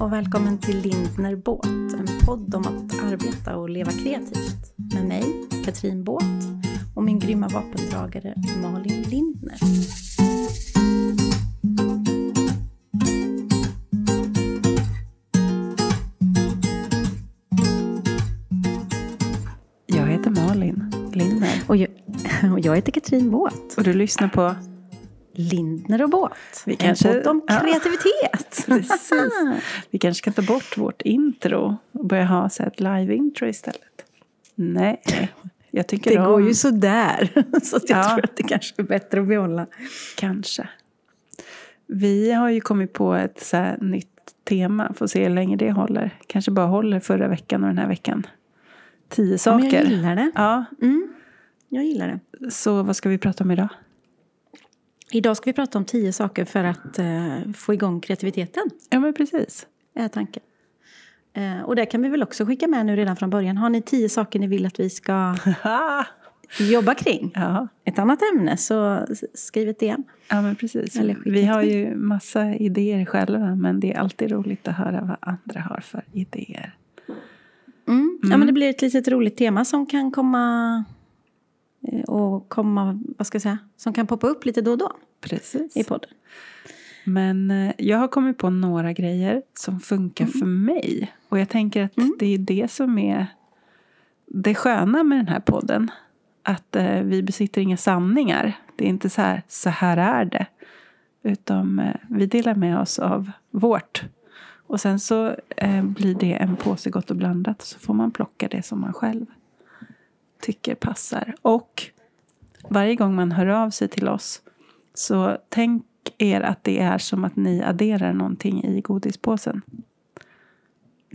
och välkommen till Lindner Båt, en podd om att arbeta och leva kreativt. Med mig, Katrin Båt, och min grymma vapendragare Malin Lindner. Jag heter Malin Lindner Och jag, och jag heter Katrin Båt. och du lyssnar på Lindner och Båt, Vi en kanske- podd om ja. kreativitet. Precis. Vi kanske ska ta bort vårt intro och börja ha så ett live-intro istället. Nej, jag tycker Det om... går ju sådär, så att jag Ja. tror att det kanske är bättre att behålla. Kanske. Vi har ju kommit på ett så här nytt tema. Får se hur länge det håller. Kanske bara håller förra veckan och den här veckan. Tio Men saker. jag gillar det. Ja, Mm, jag gillar det. så vad ska vi prata om idag? Idag ska vi prata om tio saker för att eh, få igång kreativiteten. Ja, men precis. Är tanken. Eh, och det kan vi väl också skicka med nu redan från början. Har ni tio saker ni vill att vi ska jobba kring? ja. Ett annat ämne så skriv ett DM. Ja, men precis. Vi har till. ju massa idéer själva, men det är alltid roligt att höra vad andra har för idéer. Mm. Ja, men det blir ett litet roligt tema som kan komma och komma, vad ska jag säga, som kan poppa upp lite då och då Precis. i podden. Men eh, jag har kommit på några grejer som funkar för mig. Och jag tänker att det är det som är det sköna med den här podden. Att eh, vi besitter inga sanningar. Det är inte så här, så här är det. Utan eh, vi delar med oss av vårt. Och sen så eh, blir det en påse gott och blandat. Så får man plocka det som man själv tycker passar. Och varje gång man hör av sig till oss så tänk er att det är som att ni adderar någonting i godispåsen.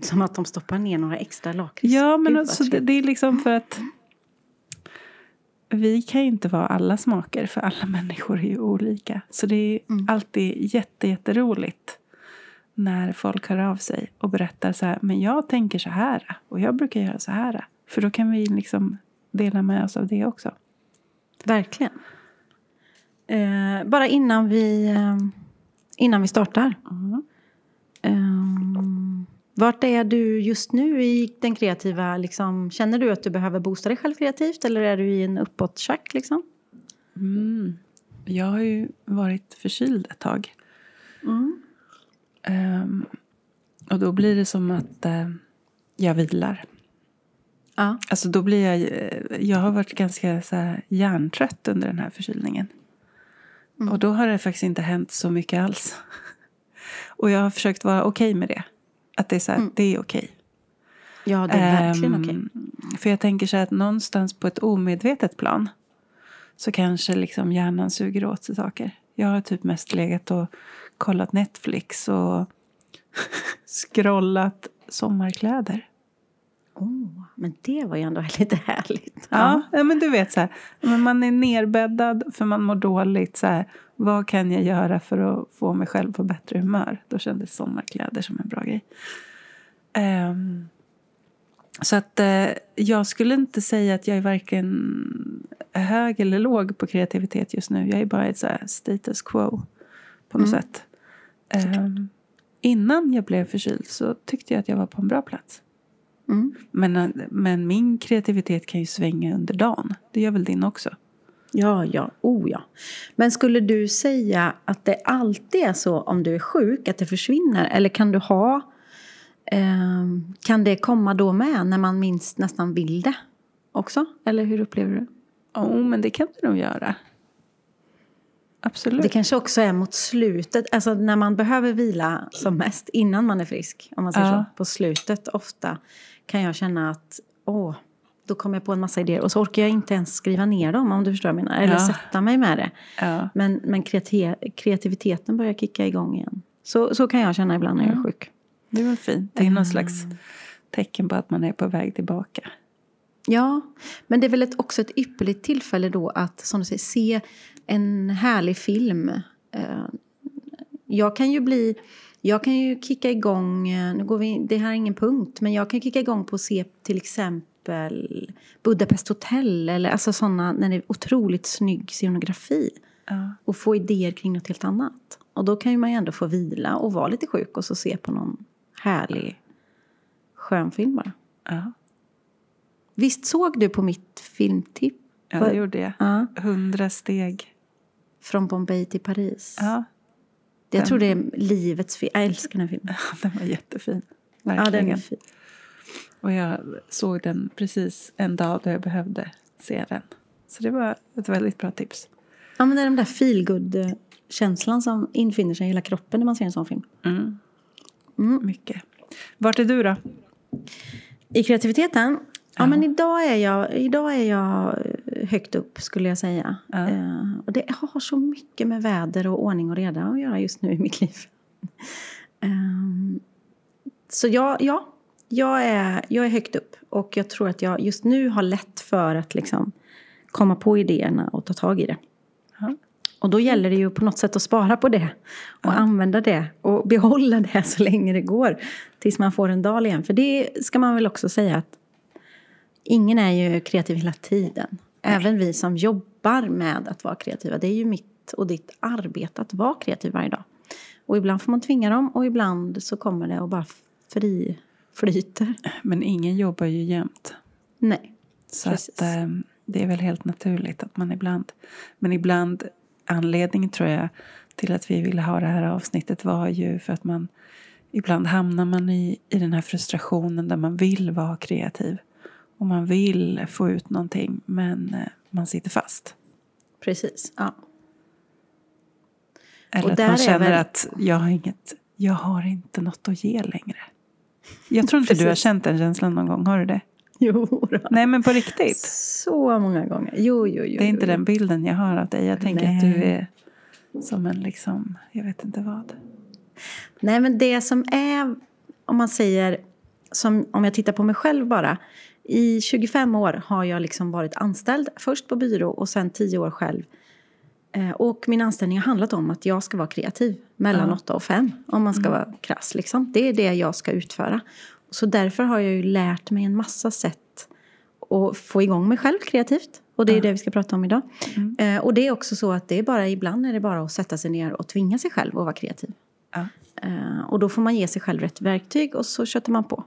Som att de stoppar ner några extra lakrits. Ja, men Gud, alltså, det, det är liksom för att vi kan ju inte vara alla smaker för alla människor är ju olika. Så det är Mm. alltid jätte, jätteroligt när folk hör av sig och berättar så här, men jag tänker så här och jag brukar göra så här. För då kan vi liksom dela med oss av det också. Verkligen. Eh, bara innan vi, eh, innan vi startar. Mm. Um, vart är du just nu i den kreativa? Liksom, känner du att du behöver boosta dig själv kreativt eller är du i en uppåt-tjack? Liksom? Mm. Jag har ju varit förkyld ett tag. Ehm, och då blir det som att eh, jag vilar. Ja. Alltså då blir jag, eh, jag har varit ganska så här, hjärntrött under den här förkylningen. Och då har det faktiskt inte hänt så mycket alls. Och jag har försökt vara okej med det. Att det är så här, det är okej. ja, det är verkligen Ehm, okej. För jag tänker så här att någonstans på ett omedvetet plan så kanske liksom hjärnan suger åt sig saker. Jag har typ mest legat och kollat Netflix och scrollat sommarkläder. Oh, men det var ju ändå lite härligt. Ja, ja, men du vet så här, man är nerbäddad för man mår dåligt. Så här, vad kan jag göra för att få mig själv på bättre humör? Då kändes sommarkläder som en bra grej. Ehm, så att eh, jag skulle inte säga att jag är varken hög eller låg på kreativitet just nu. Jag är bara ett så status quo på något sätt. Ehm, innan jag blev förkyld så tyckte jag att jag var på en bra plats. Mm. Men, eh, men min kreativitet kan ju svänga under dagen. Det gör väl din också? Ja, ja, oh ja. Men skulle du säga att det alltid är så om du är sjuk, att det försvinner? Eller kan du ha, ehm, kan det komma då med när man minst nästan vill det också? Eller hur upplever du? Jo, men det kan du nog göra. Absolut. Det kanske också är mot slutet, alltså när man behöver vila som mest innan man är frisk. Om man säger Ja. så. På slutet ofta kan jag känna att åh, då kommer jag på en massa idéer och så orkar jag inte ens skriva ner dem om du förstår vad jag menar. Eller Ja. sätta mig med det. Ja. Men, men kreati- kreativiteten börjar kicka igång igen. Så, så kan jag känna ibland när jag är sjuk. Det är väl fint. Det är någon slags tecken på att man är på väg tillbaka. Ja, men det är väl ett, också ett ypperligt tillfälle då att som du säger, se en härlig film. Eh, Jag kan ju bli, jag kan ju kicka igång, eh, nu går vi, det här är ingen punkt, men jag kan kicka igång på att se till exempel Budapest Hotel eller alltså sådana, när det är otroligt snygg scenografi. Ja. Och få idéer kring något helt annat. Och då kan ju man ju ändå få vila och vara lite sjuk och så se på någon härlig, skön film bara. Ja, Visst såg du på mitt filmtipp? ja det gjorde jag. Ja, Hundra steg. från Bombay till Paris. Ja, Jag tror det är livets film. Jag älskar den filmen. den var jättefin. Ja, Verkligen. den är fin. Och jag såg den precis en dag då jag behövde se den. Så det var ett väldigt bra tips. Ja, men det är den där feelgood-känslan som infinner sig i hela kroppen när man ser en sån film. Mm. Mm. Mycket. Vart är du då? I kreativiteten? Ja, men idag är, jag, idag är jag högt upp skulle jag säga. Eh, och det har så mycket med väder och ordning och reda att göra just nu i mitt liv. Ehm, så jag, ja, jag är, jag är högt upp. Och jag tror att jag just nu har lätt för att liksom komma på idéerna och ta tag i det. Ja. Och då gäller det ju på något sätt att spara på det. Och Ja. använda det. Och behålla det så länge det går. Tills man får en dal igen. För det ska man väl också säga att ingen är ju kreativ hela tiden. Även vi som jobbar med att vara kreativa. Det är ju mitt och ditt arbete att vara kreativ varje dag. Och ibland får man tvinga dem och ibland så kommer det och bara fri flyter. Men ingen jobbar ju jämt. Nej. Så att, eh, det är väl helt naturligt att man ibland... Men ibland, anledningen tror jag till att vi ville ha det här avsnittet var ju för att man... Ibland hamnar man i, i den här frustrationen där man vill vara kreativ. Och man vill få ut någonting men eh, man sitter fast. Precis. Ja. Eller Och att man känner väl- att jag har, inget, jag har inte något att ge längre. Jag tror inte du har känt den känslan någon gång. Har du det? Jo då. Nej, men på riktigt. Så många gånger. Jo, jo, jo. Det är inte jo, den bilden jag har av dig. Jag tänker att Nej. du är som en liksom, jag vet inte vad. Nej, men det som är, om man säger, som, om jag tittar på mig själv bara. I 25 år har jag liksom varit anställd, först på byrå och sen 10 år själv. Eh, och min anställning har handlat om att jag ska vara kreativ mellan Ja. 8 och 5, om man ska vara krass. Liksom. Det är det jag ska utföra. Så därför har jag ju lärt mig en massa sätt att få igång mig själv kreativt. Och det är Ja. det vi ska prata om idag. Mm. Eh, och det är också så att det är bara, ibland är det bara att sätta sig ner och tvinga sig själv att vara kreativ. Ja. Eh, och då får man ge sig själv rätt verktyg och så köttar man på.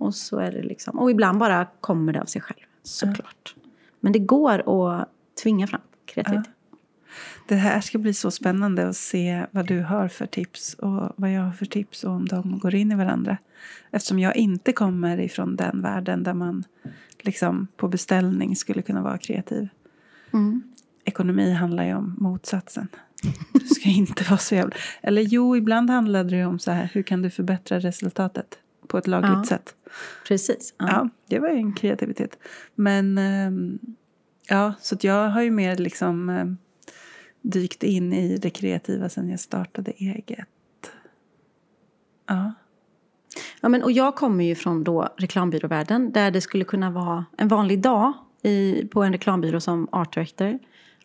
Mm. Och så är det liksom, och ibland bara kommer det av sig själv, såklart. Men det går att tvinga fram kreativitet. Det här ska bli så spännande att se vad du har för tips och vad jag har för tips och om de går in i varandra. Eftersom jag inte kommer ifrån den världen där man liksom på beställning skulle kunna vara kreativ. Mm. Ekonomi handlar ju om motsatsen. Du ska inte vara så jävla... Eller jo, ibland handlade det om så här, hur kan du förbättra resultatet på ett lagligt Ja. sätt. Precis. Ja. Ja, det var ju en kreativitet. Men ehm, ja, så jag har ju mer liksom ehm, dykt in i det kreativa sen jag startade eget. Ja, Ja, men, och jag kommer ju från då reklambyråvärlden där det skulle kunna vara en vanlig dag i, på en reklambyrå som art director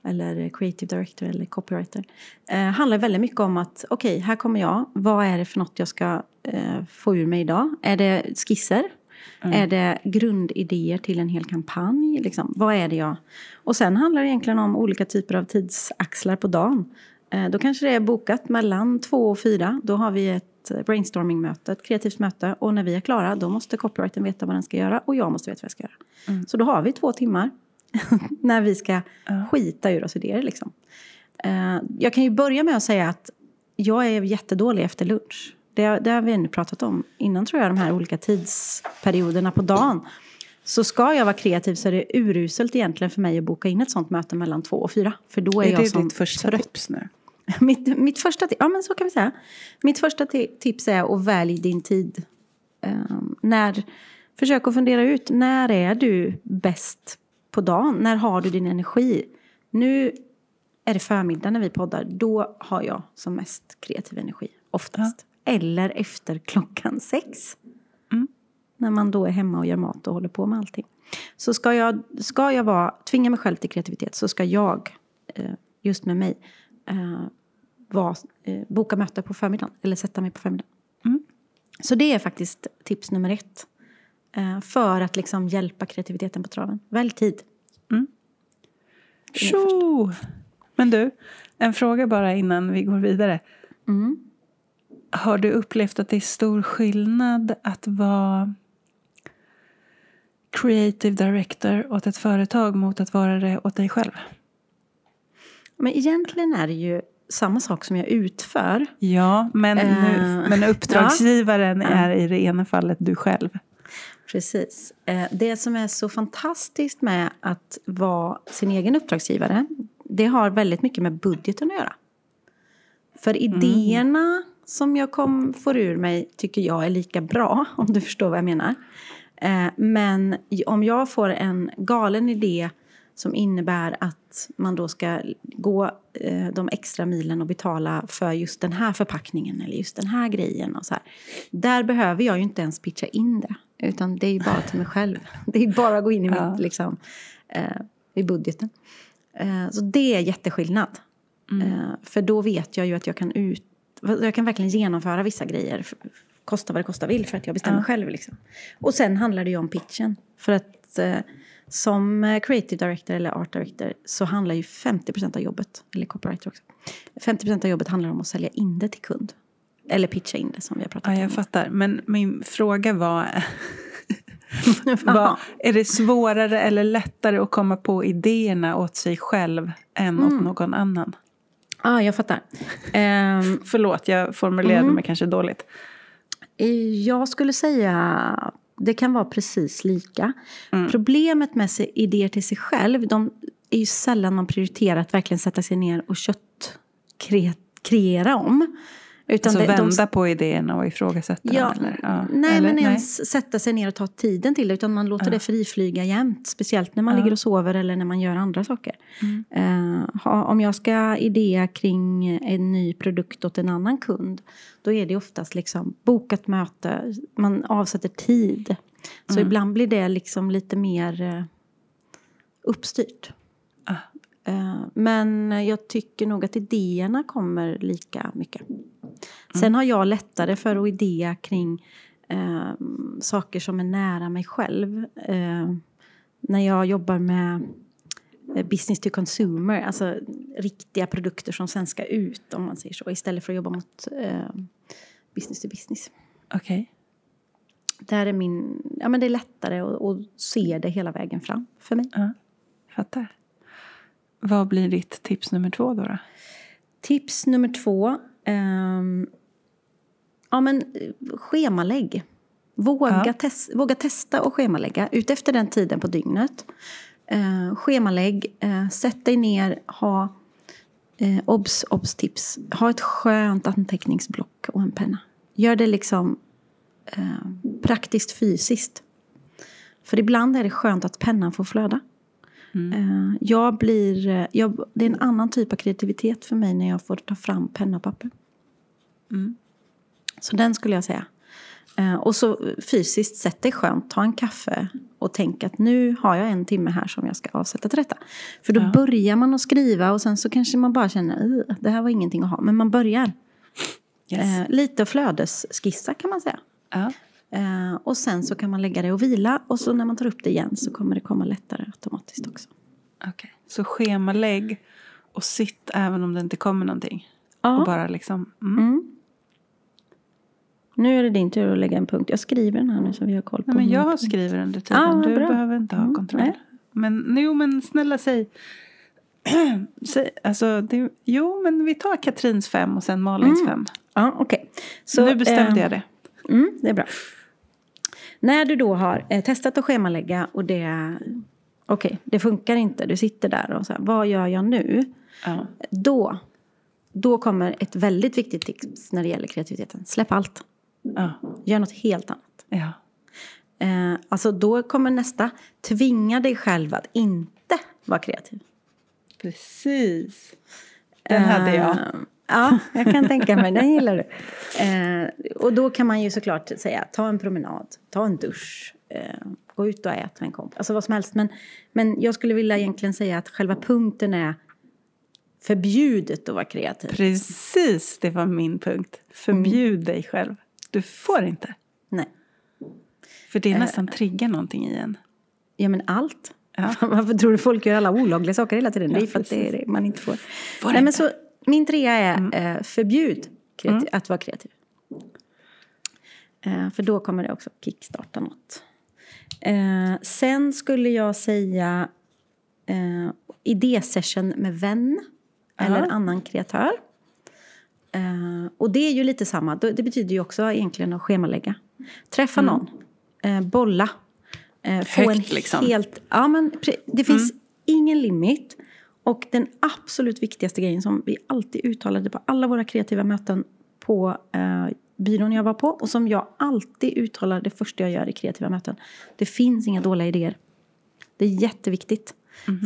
eller creative director eller copywriter. Eh, handlar väldigt mycket om att okej, här kommer jag. Vad är det för något jag ska eh, få ur mig idag? Är det skisser? Är det grundidéer till en hel kampanj? Liksom? Vad är det jag... Och sen handlar det egentligen om olika typer av tidsaxlar på dagen. Eh, då kanske det är bokat mellan två och fyra. Då har vi ett brainstormingmöte, ett kreativt möte. Och när vi är klara, då måste copywritern veta vad den ska göra och jag måste veta vad jag ska göra. Så då har vi två timmar när vi ska Ja. skita ur oss idéer. Liksom. Eh, jag kan ju börja med att säga att jag är jättedålig efter lunch. Det, det har vi ännu pratat om innan tror jag, de här olika tidsperioderna på dagen. Så ska jag vara kreativ så är det uruselt egentligen för mig att boka in ett sånt möte mellan två och fyra. För då är, är jag det som ditt första trött. tips nu? Mitt, mitt första tips, ja men så kan vi säga. Mitt första ti- tips är att välj din tid. Ehm, när, försök att fundera ut, när är du bäst på dagen? När har du din energi? Nu är det förmiddag när vi poddar. Då har jag som mest kreativ energi, oftast. Eller efter klockan sex. Mm. När man då är hemma och gör mat och håller på med allting. Så ska jag, ska jag vara, tvinga mig själv till kreativitet så ska jag, eh, just med mig, eh, vara, eh, boka möte på förmiddagen. Eller sätta mig på förmiddagen. Mm. Så det är faktiskt tips nummer ett. Eh, för att liksom hjälpa kreativiteten på traven. Välj tid. Tjo! Men du, en fråga bara innan vi går vidare. Mm. har du upplevt att det är stor skillnad att vara creative director åt ett företag mot att vara det åt dig själv? Men egentligen är det ju samma sak som jag utför. Ja, men, nu, Eh, men uppdragsgivaren ja. är i det ena fallet du själv. Precis. Eh, Det som är så fantastiskt med att vara sin egen uppdragsgivare, det har väldigt mycket med budgeten att göra. För idéerna som jag kom, får ur mig tycker jag är lika bra, om du förstår vad jag menar. Eh, Men om jag får en galen idé som innebär att man då ska gå eh, de extra milen och betala för just den här förpackningen eller just den här grejen. Och så här. Där behöver jag ju inte ens pitcha in det. Utan det är ju bara till mig själv. Det är bara att gå in i Ja. mitt, liksom, eh, i budgeten. Eh, så det är jätteskillnad. Eh, för då vet jag ju att jag kan ut... Jag kan verkligen genomföra vissa grejer. Kosta vad det kosta vill för att jag bestämmer Ja. själv. Liksom. Och sen handlar det ju om pitchen. För att eh, som eh, creative director eller art director så handlar ju 50% av jobbet, eller copywriter också. 50% av jobbet handlar om att sälja in det till kund. Eller pitcha in det som vi har pratat Ja, om. jag fattar. Men min fråga var, var är det svårare eller lättare att komma på idéerna åt sig själv än åt någon annan? Ja, jag fattar. Ehm, Förlåt, jag formulerade Mm. mig kanske dåligt. Jag skulle säga det kan vara precis lika. Mm. Problemet med sig, idéer till sig själv, de är ju sällan man prioriterar att verkligen sätta sig ner och kött kreera om. Utan Alltså det- de- vända på idéerna och ifrågasätta Ja, dem? Eller? Ja. nej, eller, men ens sätta sig ner och ta tiden till det. Utan man låter Ja. det friflyga jämt. Speciellt när man Ja. ligger och sover eller när man gör andra saker. Mm. Eh, ha, om jag ska idea kring en ny produkt åt en annan kund. Då är det oftast liksom bokat möte. Man avsätter tid. Så Mm. ibland blir det liksom lite mer eh, uppstyrt. Eh, Men jag tycker nog att idéerna kommer lika mycket. Sen har jag lättare för att idea kring eh, saker som är nära mig själv. Eh, när jag jobbar med eh, business to consumer, alltså riktiga produkter som sen ska ut om man säger så, istället för att jobba mot eh, business to business. Okej. Där är min, ja men det är lättare att, att se det hela vägen fram för mig. Ja, fattar. Vad blir ditt tips nummer två då? då? Tips nummer två. ehm, ja, men eh, schemalägg. Våga, Ja. tes- våga testa och schemalägga utefter den tiden på dygnet. Eh, schemalägg, eh, sätt dig ner, ha eh, obs, obs tips. Ha ett skönt anteckningsblock och en penna. Gör det liksom eh, praktiskt fysiskt. För ibland är det skönt att pennan får flöda. Eh, Jag blir, eh, jag, det är en annan typ av kreativitet för mig när jag får ta fram penna och papper. Mm. Så den skulle jag säga. Eh, Och så fysiskt, sätt dig skönt, ta en kaffe och tänk att nu har jag en timme här som jag ska avsätta till detta. För då Ja. börjar man att skriva och sen så kanske man bara känner "Ugh, det här var ingenting att ha. Men man börjar. Yes. Eh, lite flödesskissa kan man säga. Ja. Eh, och sen så kan man lägga det och vila och så när man tar upp det igen så kommer det komma lättare automatiskt också. Okej. Så schemalägg och sitt även om det inte kommer någonting. Ja. Och bara liksom... Mm. Mm. Nu är det din tur att lägga en punkt. Jag skriver den här nu så vi har koll på Nej, men jag skrivit under tiden. Ah, du bra. behöver inte ha Mm, kontroll. nej. Men jo, men snälla säg. säg alltså, det, jo, men vi tar Katrins fem och sen Malins Mm. fem. Ja, okej. Så, nu bestämde eh, jag det. Mm, det är bra. När du då har eh, testat att schemalägga och det, okej, det funkar inte. Du sitter där och så här, vad gör jag nu? Ja. Då, då kommer ett väldigt viktigt tips när det gäller kreativiteten. Släpp allt. Ja. Gör något helt annat. ja. Eh, alltså då kommer nästa, tvinga dig själv att inte vara kreativ. Precis. Den hade jag. Eh, Ja, jag kan tänka mig. Den gillar du. Eh, och då kan man ju såklart säga, ta en promenad, ta en dusch, eh, gå ut och ät med en kompis. Alltså vad som helst. Men, men jag skulle vilja egentligen säga att själva punkten är förbjudet att vara kreativ. Precis, det var min punkt. Förbjud dig själv. Du får inte. Nej. För Eh. det nästan triggar någonting i en. Ja, men allt. Ja. Varför tror du folk gör alla olagliga saker hela tiden? Ja, det är för att det är det man inte får. Får Nej, men inte. så, min trea är eh, förbjud kreativ, Mm. att vara kreativ. Eh, för då kommer det också kickstarta något. Eh, sen skulle jag säga eh, idésession med vän eller Ja. annan kreatör. Eh, och det är ju lite samma. Det betyder ju också egentligen att schemalägga. Träffa någon, eh, bolla. Eh, få Högt, en liksom. helt... Ja, men det finns ingen limit. Och den absolut viktigaste grejen som vi alltid uttalade på alla våra kreativa möten på eh, byrån jag var på och som jag alltid uttalar det första jag gör i kreativa möten. Det finns inga dåliga idéer. Det är jätteviktigt.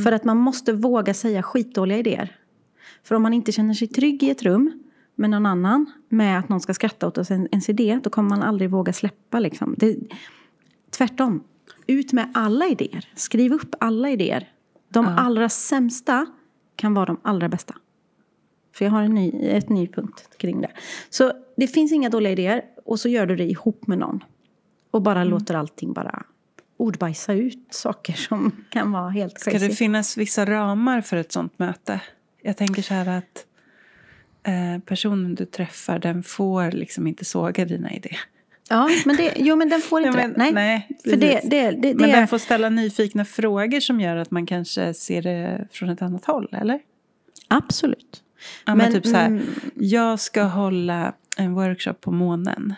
För att man måste våga säga skitdåliga idéer. För om man inte känner sig trygg i ett rum med någon annan, med att någon ska skratta åt oss en- ens idé, då kommer man aldrig våga släppa. Liksom. Det, tvärtom. Ut med alla idéer. Skriv upp alla idéer. De allra sämsta kan vara de allra bästa. För jag har en ny, ett ny punkt kring det. Så det finns inga dåliga idéer och så gör du det ihop med någon. Och bara låter allting bara ordbajsa ut saker som kan vara helt Ska crazy. det finnas vissa ramar för ett sånt möte? Jag tänker så här att eh, personen du träffar den får liksom inte såga dina idéer. Ja, men det, jo men den får inte men- det. Nej, nej, för det, det, det, Men den får ställa nyfikna frågor som gör att man kanske ser det från ett annat håll, eller? Absolut. Ja, men, Men, typ så här, mm. jag ska hålla en workshop på månen,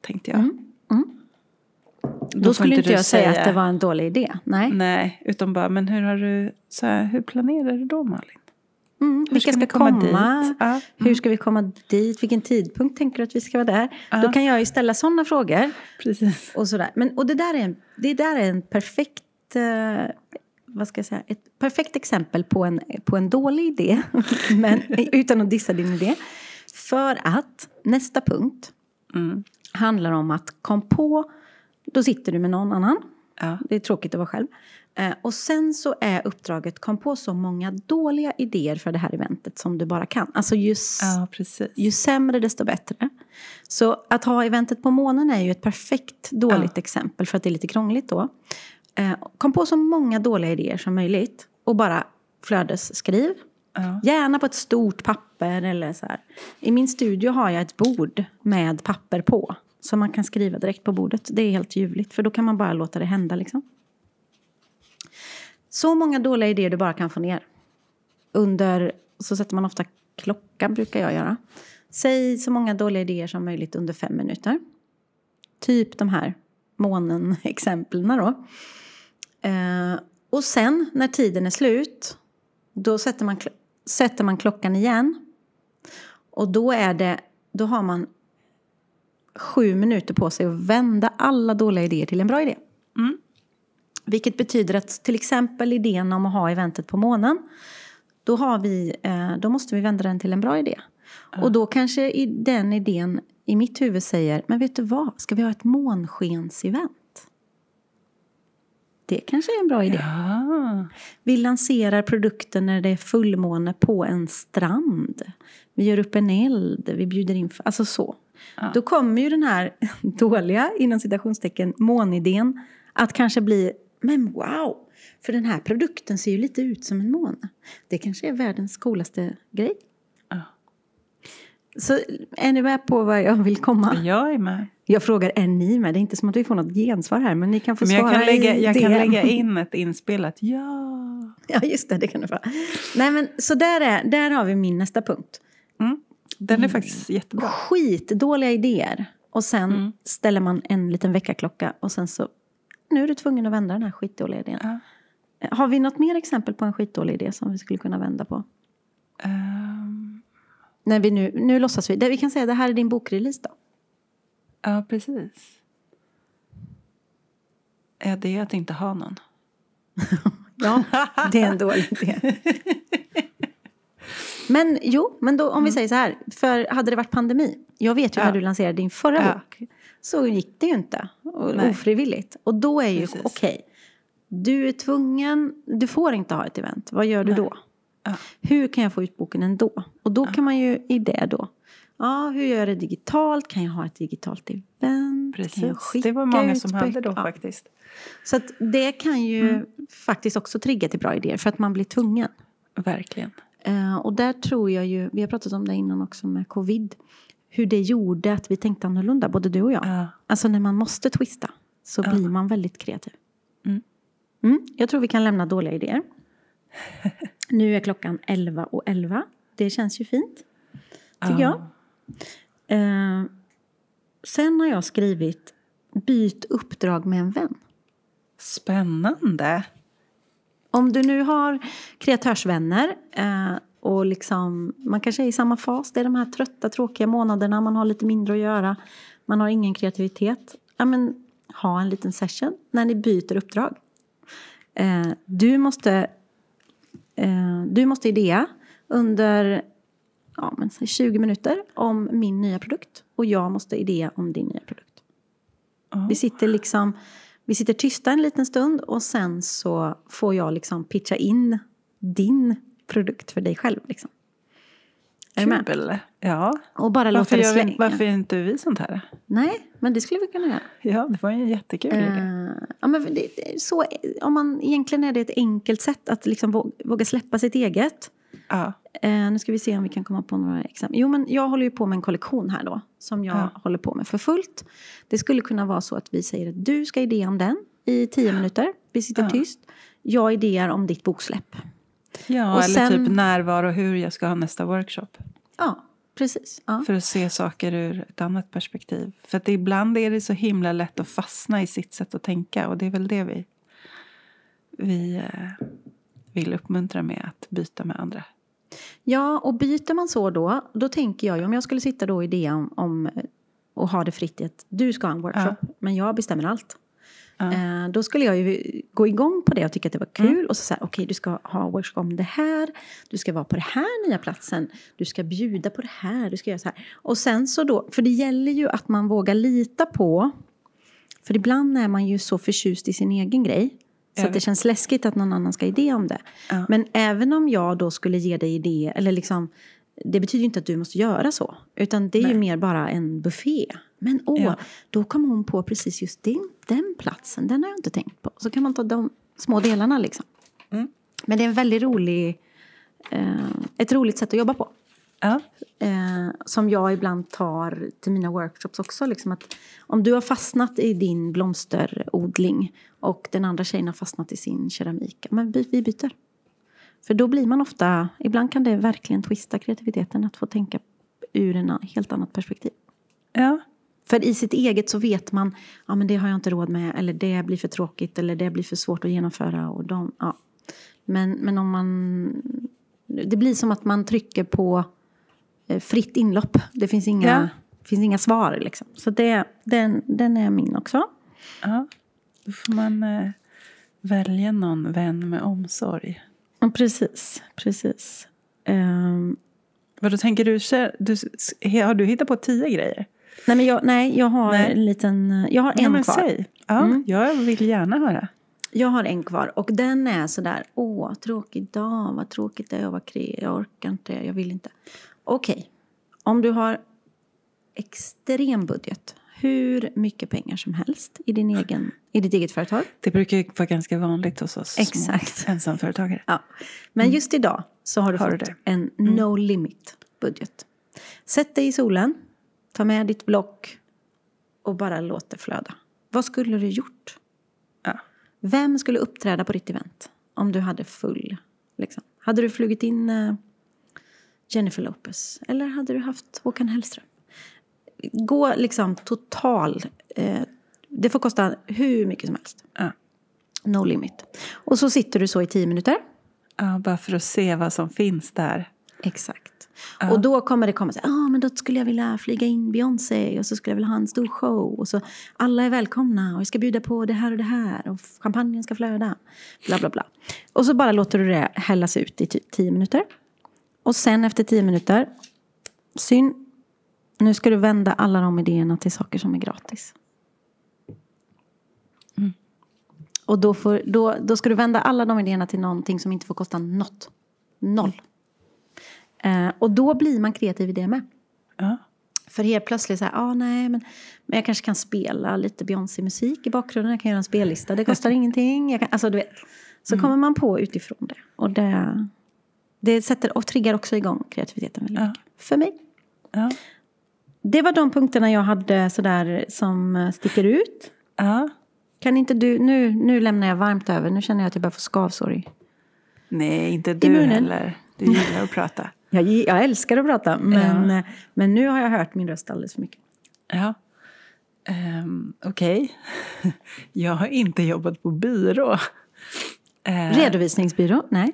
tänkte jag. Mm, mm. Då Då skulle inte jag säga att det var en dålig idé. Nej. Nej, utan bara, men hur har du, så här, hur planerar du då Malin? Mm, Hur vilka ska ska, komma komma? dit? Ja. Hur ska vi komma dit? Vilken tidpunkt tänker du att vi ska vara där? Ja. Då kan jag ju ställa sådana frågor. Precis. Och, sådär. Men, och det där är en, det där är en perfekt... Eh, vad ska jag säga? Ett perfekt exempel på en, på en dålig idé. men, utan att dissa din idé. För att nästa punkt Mm. handlar om att kom på... Då sitter du med någon annan. Ja. Det är tråkigt att vara själv. Eh, och sen så är uppdraget kom på så många dåliga idéer för det här eventet som du bara kan. Alltså ju, ja, ju sämre desto bättre. Så att ha eventet på månen är ju ett perfekt dåligt Ja. exempel för att det är lite krångligt då. Eh, kom på så många dåliga idéer som möjligt och bara flödesskriv. Ja. Gärna på ett stort papper eller så här. I min studio har jag ett bord med papper på. Som man kan skriva direkt på bordet. Det är helt ljuvligt för då kan man bara låta det hända liksom. Så många dåliga idéer du bara kan få ner. Under, så sätter man ofta klocka brukar jag göra. Säg så många dåliga idéer som möjligt under fem minuter. Typ de här månen-exemplen då. Eh, och sen när tiden är slut då sätter man, sätter man klockan igen. Och då, är det, då har man sju minuter på sig att vända alla dåliga idéer till en bra idé. Mm. Vilket betyder att till exempel idén om att ha eventet på månen. Då, har vi, eh, då måste vi vända den till en bra idé. Och då kanske den idén i mitt huvud säger, men vet du vad, ska vi ha ett månskensevent? Det kanske är en bra idé. Ja. Vi lanserar produkten när det är fullmåne på en strand. Vi gör upp en eld, vi bjuder in... Alltså så. Ja. Då kommer ju den här dåliga, inom citationstecken, månidén att kanske bli, men wow! För den här produkten ser ju lite ut som en måne. Det kanske är världens coolaste grej. Ja. Så är ni med på vad jag vill komma? Jag är med. Jag frågar, är ni med? Det är inte som att vi får något gensvar här, men ni kan få Men jag svara kan, lägga, jag kan lägga in ett inspelat ja. Ja, just det, det kan du få. Nej, men så där, är, där har vi min nästa punkt. Mm. Den är faktiskt jättebra. Skitdåliga idéer. Och sen Mm. ställer man en liten väckarklocka och sen så, nu är du tvungen att vända den här skitdåliga idén. Ja. Har vi något mer exempel på en skitdålig idé som vi skulle kunna vända på? Ehm, När vi nu, nu låtsas vi, vi kan säga det här är din bokrelease då. ja, precis. Är det att inte ha någon? Ja, det är en dålig idé. Men jo, men då, om vi säger så här. För hade det varit pandemi. Jag vet ju Mm. Ja. när du lanserade din förra Ja. bok. Så gick det ju inte. Nej. ofrivilligt. Och då är ju, okej. du är tvungen, du får inte ha ett event. Vad gör du Nej. då? Ja. Hur kan jag få ut boken ändå? Och då kan man ju i det då. Ja, hur gör jag det digitalt? Kan jag ha ett digitalt event? Precis. Det var många som hade då Ja. faktiskt. Så det kan ju Mm. faktiskt också trigga till bra idéer för att man blir tvungen. Verkligen. Eh, och där tror jag ju, vi har pratat om det innan också med covid, hur det gjorde att vi tänkte annorlunda, både du och jag. Ja. Alltså när man måste twista så Ja. blir man väldigt kreativ. Mm. Mm, jag tror vi kan lämna dåliga idéer. nu är klockan 11 och 11. Det känns ju fint, tycker jag. Eh, sen har jag skrivit byt uppdrag med en vän. Spännande. Om du nu har kreatörsvänner eh, och liksom, man kanske är i samma fas, det är de här trötta, tråkiga månaderna, man har lite mindre att göra, man har ingen kreativitet. Ja, men, ha en liten session när ni byter uppdrag. Eh, du, måste, eh, du måste idea under ja, men, säg 20 minuter om min nya produkt och jag måste idea om din nya produkt. Ja. Vi sitter liksom vi sitter tysta en liten stund och sen så får jag liksom pitcha in din produkt för dig själv. Liksom. Är du med? Ja. Och bara låta Varför, det gör vi, varför är inte vi sånt här? Nej, men det skulle vi kunna göra. Ja, det var ju en jättekul idé. Eh, ja, men det, det så, om man, egentligen är det ett enkelt sätt att liksom våga, våga släppa sitt eget. Ja. Eh, nu ska vi se om vi kan komma på några exempel. Jo, men jag håller ju på med en kollektion här då. Som jag Ja. håller på med för fullt. Det skulle kunna vara så att vi säger att du ska idea om den i tio minuter. Vi sitter Ja. tyst. Jag idéar om ditt boksläpp. Ja, Och eller sen- typ närvaro hur jag ska ha nästa workshop. Ja, precis. Ja. För att se saker ur ett annat perspektiv. För att ibland är det så himla lätt att fastna i sitt sätt att tänka. Och det är väl det vi, vi eh, vill uppmuntra med att byta med andra. ja, och byter man så då, då tänker jag ju om jag skulle sitta då och idea om, om och ha det fritt i att du ska ha en workshop, men jag bestämmer allt. Eh, då skulle jag ju gå igång på det och tycka att det var kul. Mm. Och så säga, okej du ska ha workshop om det här. Du ska vara på den här nya platsen. Du ska bjuda på det här. Du ska göra så här. Och sen så då, för det gäller ju att man vågar lita på. För ibland är man ju så förtjust i sin egen grej. Så det känns läskigt att någon annan ska ha idé om det. Ja. Men även om jag då skulle ge dig idé, eller liksom, det betyder ju inte att du måste göra så. Utan det är ju Nej. mer bara en buffé. Men åh, Ja. då kom hon på precis just din, den platsen. Den har jag inte tänkt på. Så kan man ta de små delarna liksom. Mm. Men det är en väldigt rolig, eh, ett roligt sätt att jobba på. Ja. Eh, som jag ibland tar till mina workshops också. Liksom att om du har fastnat i din blomsterodling och den andra tjejen har fastnat i sin keramik. Men vi, vi byter. För då blir man ofta, ibland kan det verkligen twista kreativiteten att få tänka ur en helt annat perspektiv. ja. För i sitt eget så vet man, ja men det har jag inte råd med, eller det blir för tråkigt, eller det blir för svårt att genomföra. Och de, ja. men, men om man, det blir som att man trycker på eh, fritt inlopp. Det finns inga, Ja. finns inga svar liksom. Så det, den, den är min också. ja. Då får man eh, välja någon vän med omsorg. Ja, precis, precis. Um, Vad då tänker du, du? Har du hittat på tio grejer? Nej, men jag, nej, jag har Nej. en liten, jag har en men kvar. Säg. Ja, Mm. Jag vill gärna höra. Jag har en kvar och den är sådär, åh, tråkig dag, vad tråkigt det är att vara kre, jag orkar inte, jag vill inte. Okej, om du har extrem budget, hur mycket pengar som helst i, din egen, i ditt eget företag. Det brukar ju vara ganska vanligt hos oss Exakt. små ensamföretagare. Ja. Men just idag så har du Har du fått det? en no limit budget. Sätt dig i solen, ta med ditt block och bara låt det flöda. Vad skulle du gjort? Ja. Vem skulle uppträda på ditt event om du hade full? Liksom? Hade du flugit in eh, Jennifer Lopez? Eller hade du haft Håkan Hellström? Gå liksom total... Eh, det får kosta hur mycket som helst. Ja. No limit. Och så sitter du så i tio minuter. Ja, bara för att se vad som finns där. Exakt. Ja. Och då kommer det komma så här, ah, men då skulle jag vilja flyga in Beyoncé och så skulle jag vilja ha en stor show och så alla är välkomna och jag ska bjuda på det här och det här och champagnen ska flöda. Bla bla bla. Och så bara låter du det hällas ut i typ tio minuter. Och sen efter tio minuter, syn, nu ska du vända alla de idéerna till saker som är gratis. Och då, får, då, då ska du vända alla de idéerna till någonting som inte får kosta något. Noll. Eh, och då blir man kreativ i det med. Ja. För helt plötsligt så här, ah, nej men, men jag kanske kan spela lite Beyoncé-musik i bakgrunden. Jag kan göra en spellista, det kostar ingenting. Jag kan, alltså, du vet. Så kommer man på utifrån det. Och det, det sätter och triggar också igång kreativiteten väldigt Ja. mycket. För mig. Ja. det var de punkterna jag hade sådär som eh, sticker ut. Ja. Kan inte du, nu, nu lämnar jag varmt över, nu känner jag att jag börjar få skavsår i. Nej, inte du munnen. heller. Du gillar att prata. Jag, jag älskar att prata, men, Ja. men nu har jag hört min röst alldeles för mycket. Ja. Um, Okej. Jag har inte jobbat på byrå. Eh, Redovisningsbyrå? Nej.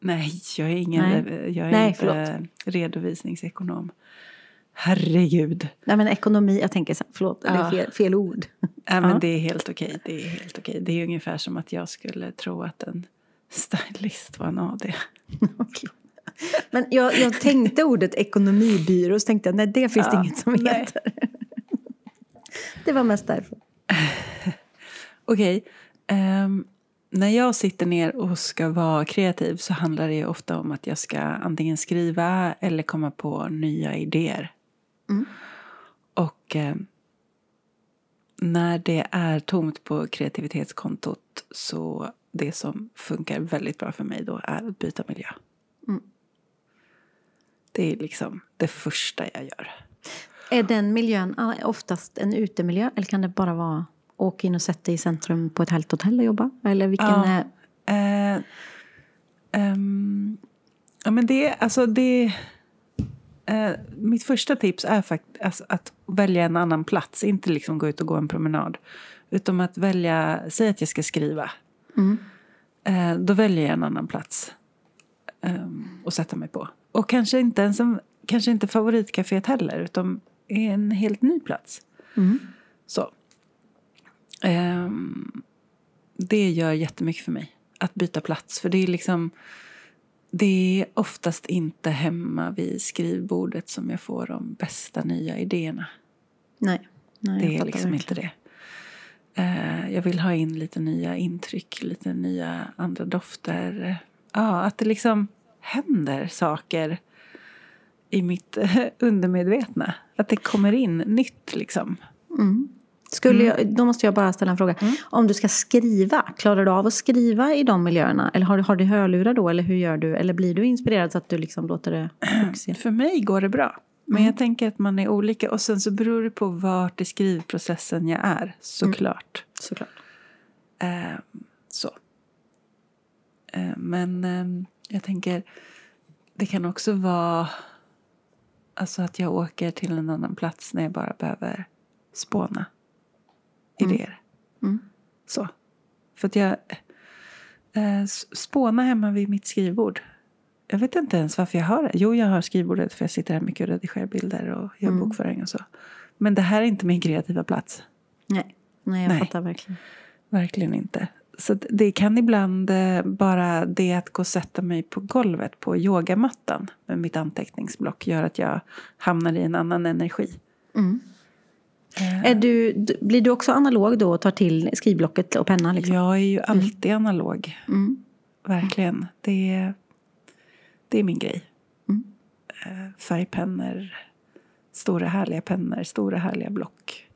Nej, jag är ingen Nej. Jag är Nej, inte förlåt. redovisningsekonom. Herregud. Nej, men ekonomi, jag tänker så här, förlåt, det är Ja. fel, fel ord. Nej, men Ja. det är helt okej. Det är helt okej. Det är ungefär som att jag skulle tro att en stylist var en AD. Men jag, jag tänkte ordet ekonomibyrå, så tänkte jag nej, det finns det Ja, inget som nej. heter. Det var mest därför. Okej. ehm, när jag sitter ner och ska vara kreativ så handlar det ju ofta om att jag ska antingen skriva eller komma på nya idéer. Mm. Och ehm, när det är tomt på kreativitetskontot så det som funkar väldigt bra för mig då är att byta miljö. Mm. Det är liksom det första jag gör. Är den miljön oftast en utemiljö eller kan det bara vara åka in och sätta dig i centrum på ett härligt hotell och jobba? Eller vilken Ja. är... Eh, ehm, ja, men det, alltså det... Eh, mitt första tips är faktiskt alltså, att välja en annan plats. Inte liksom gå ut och gå en promenad. Utan att välja, säg att jag ska skriva. Mm. Eh, då väljer jag en annan plats. Um, och sätta mig på. Och kanske inte ens en, kanske inte favoritcaféet heller. Utan en helt ny plats. Mm. Så. Ehm, det gör jättemycket för mig. Att byta plats. För det är liksom... Det är oftast inte hemma vid skrivbordet som jag får de bästa nya idéerna. Nej. Nej, det är liksom inte det. Eh, jag vill ha in lite nya intryck, lite nya andra dofter. Ja, att det liksom händer saker i mitt eh, undermedvetna. Att det kommer in nytt liksom. Mm. Skulle jag, då måste jag bara ställa en fråga. Mm. Om du ska skriva, klarar du av att skriva i de miljöerna? Eller har du, har du hörlurar då? Eller hur gör du? Eller blir du inspirerad så att du liksom låter det växa? För mig går det bra. Men Mm. jag tänker att man är olika. Och sen så beror det på vart i skrivprocessen jag är, såklart. Såklart. Eh, så. Eh, men eh, jag tänker, det kan också vara alltså att jag åker till en annan plats när jag bara behöver spåna idéer. Mm. Så. För att jag eh, spåna hemma vid mitt skrivbord. Jag vet inte ens varför jag har det. Jo, jag har skrivbordet för jag sitter här mycket och redigerar bilder och gör Mm. bokföring och så. Men det här är inte min kreativa plats. Nej. Nej, jag Nej. fattar verkligen. Verkligen inte. Så det kan ibland eh, bara det att gå och sätta mig på golvet på yogamattan med mitt anteckningsblock gör att jag hamnar i en annan energi. Mm. Eh, Är du, blir du också analog då och tar till skrivblocket och penna? Liksom? Jag är ju alltid analog. Mm. Verkligen. Det är, det är min grej. Mm. Eh, Färgpennor, stora härliga pennor, stora härliga block.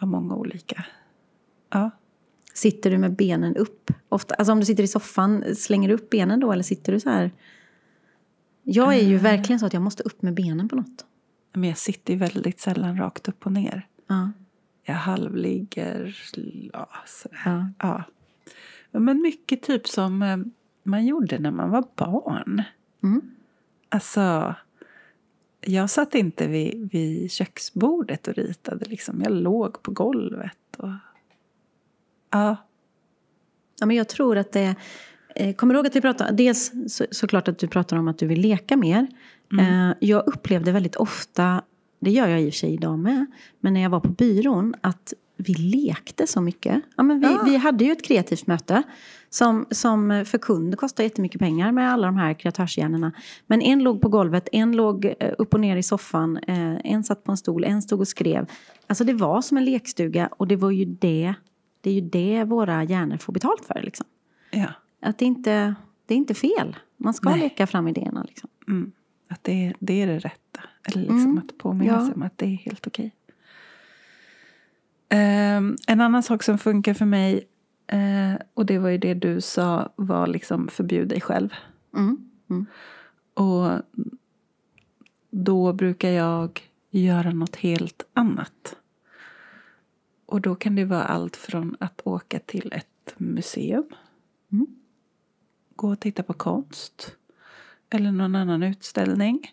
Av många olika. Ja. Sitter du med benen upp? Ofta, alltså om du sitter i soffan, slänger du upp benen då eller sitter du så här? Jag är ju Eh. verkligen så att jag måste upp med benen på något. Men jag sitter ju väldigt sällan rakt upp och ner. Ja. Jag halvligger. Ja. Ja. Ja. Men mycket typ som eh, man gjorde när man var barn. Mm. Alltså, jag satt inte vid, vid köksbordet och ritade. Liksom. Jag låg på golvet. Och... Ja, Ja, men jag tror att det... Eh, kommer du ihåg att vi pratade... Dels så, såklart att du pratar om att du vill leka mer. Mm. Eh, jag upplevde väldigt ofta, det gör jag i och för sig idag med, men när jag var på byrån, att vi lekte så mycket. Ja, men vi, Ja. vi hade ju ett kreativt möte som, som för kund kostar jättemycket pengar med alla de här kreatörshjärnorna. Men en låg på golvet, en låg eh, upp och ner i soffan, en satt på en stol, en stod och skrev. Alltså det var som en lekstuga och det var ju det, det är ju det våra hjärnor får betalt för. Liksom. ja. Att det inte, det är inte fel. Man ska Nej. leka fram idéerna. Liksom. Mm. Att det, det är det rätta. Eller liksom Mm. att påminna Ja. sig om att det är helt okej. Ehm, en annan sak som funkar för mig, eh, och det var ju det du sa, var liksom förbjud dig själv. Mm. Mm. Och då brukar jag göra något helt annat. Och då kan det vara allt från att åka till ett museum. Mm. Gå och titta på konst. Eller någon annan utställning.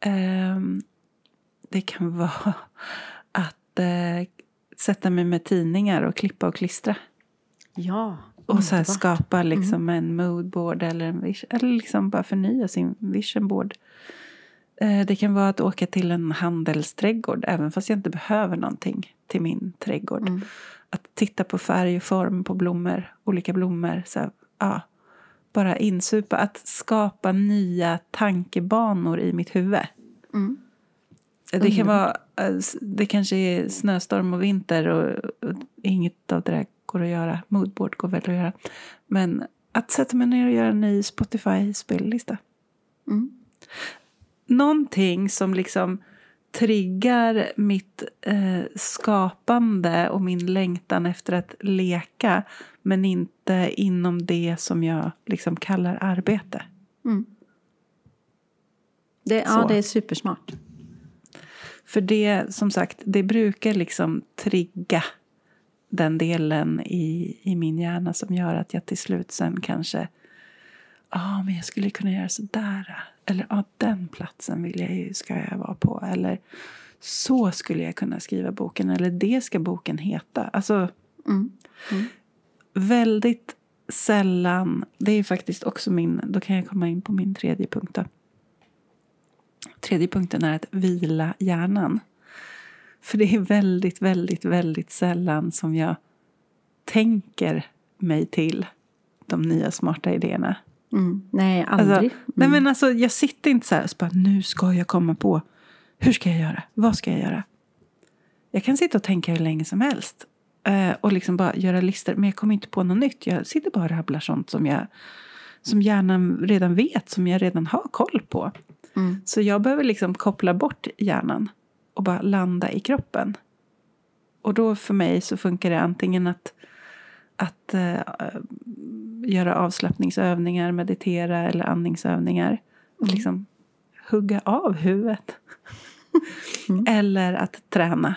Ehm, det kan vara att eh, sätta mig med tidningar och klippa och klistra. Ja, Och så skapa liksom en moodboard eller, en eller liksom bara förnya sin visionboard. Eh, Det kan vara att åka till en handelsträdgård även fast jag inte behöver någonting till min trädgård. Mm. Att titta på färg och form på blommor, olika blommor. Så här, ja, bara insupa, att skapa nya tankebanor i mitt huvud. Mm. Det kan vara, eh, det kanske är snöstorm och vinter och, och inget av det där går att göra. Moodboard går väl att göra. Men att sätta mig ner och göra en ny Spotify-spellista. Mm. Någonting som liksom triggar mitt eh, skapande och min längtan efter att leka men inte inom det som jag liksom kallar arbete. Mm. Det, ja, Så. det är supersmart. För det, som sagt, det brukar liksom trigga den delen i, i min hjärna som gör att jag till slut sen kanske Ja, ah, men jag skulle kunna göra sådär. Eller ja, den platsen vill jag ju, ska jag vara på. Eller så skulle jag kunna skriva boken. Eller det ska boken heta. Alltså, Mm. väldigt sällan. Det är faktiskt också min, då kan jag komma in på min tredje punkt. Då. Tredje punkten är att vila hjärnan. För det är väldigt, väldigt, väldigt sällan som jag tänker mig till de nya smarta idéerna. Mm. Nej, Alltså, aldrig. nej Mm. men alltså, jag sitter inte så här och så bara, nu ska jag komma på. Hur ska jag göra? Vad ska jag göra? Jag kan sitta och tänka hur länge som helst. Eh, och liksom bara göra listor. Men jag kommer inte på något nytt. Jag sitter bara och rabblar sånt som jag som hjärnan redan vet. Som jag redan har koll på. Mm. Så jag behöver liksom koppla bort hjärnan. Och bara landa i kroppen. Och då för mig så funkar det antingen att, att eh, göra avslappningsövningar, meditera eller andningsövningar. Och liksom hugga av huvudet. Mm. Eller att träna.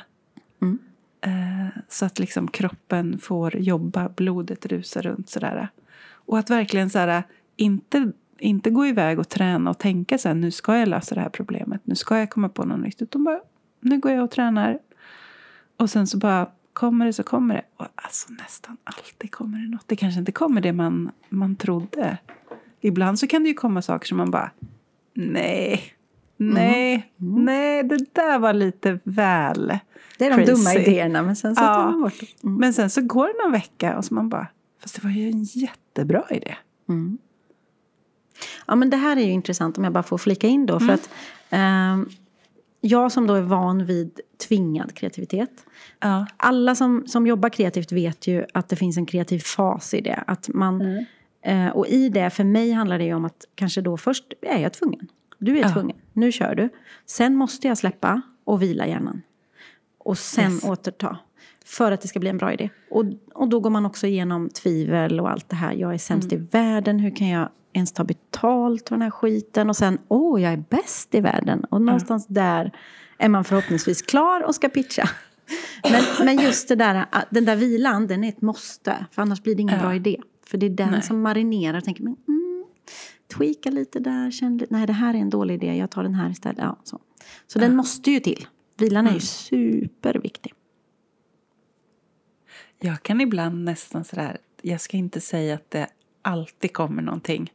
Mm. Eh, så att liksom kroppen får jobba, blodet rusar runt sådär. Och att verkligen så här, inte, inte gå iväg och träna och tänka så här, nu ska jag lösa det här problemet, nu ska jag komma på något nytt. Utan bara, nu går jag och tränar. Och sen så bara, kommer det så kommer det. Och alltså nästan alltid kommer det något. Det kanske inte kommer det man, man trodde. Ibland så kan det ju komma saker som man bara, nej, nej, nej, det där var lite väl Det är de dumma crazy. idéerna, men sen så Ja. tar man bort dem. Mm. Men sen så går det någon vecka och så man bara, fast det var ju en jättebra idé. Mm. Ja, men det här är ju intressant om jag bara får flika in då. För att ehm, jag som då är van vid tvingad kreativitet. Ja. Alla som, som jobbar kreativt vet ju att det finns en kreativ fas i det. Att man, eh, och i det, för mig handlar det ju om att kanske då först är jag tvungen. Du är Ja. tvungen, nu kör du. Sen måste jag släppa och vila hjärnan. Och sen Yes. återta. För att det ska bli en bra idé. Och, och då går man också igenom tvivel och allt det här. Jag är sämst Mm. i världen, hur kan jag ens ta betalt för den här skiten? Och sen, åh, jag är bäst i världen. Och någonstans där är man förhoppningsvis klar och ska pitcha. Men, men just det där, den där vilan, den är ett måste. För annars blir det ingen Ja. bra idé. För det är den Nej. som marinerar och tänker, men, mm, tweaka lite där, känn lite, nej det här är en dålig idé, jag tar den här istället. Ja, så så den måste ju till. Vilan är Mm. ju superviktig. Jag kan ibland nästan sådär, jag ska inte säga att det alltid kommer någonting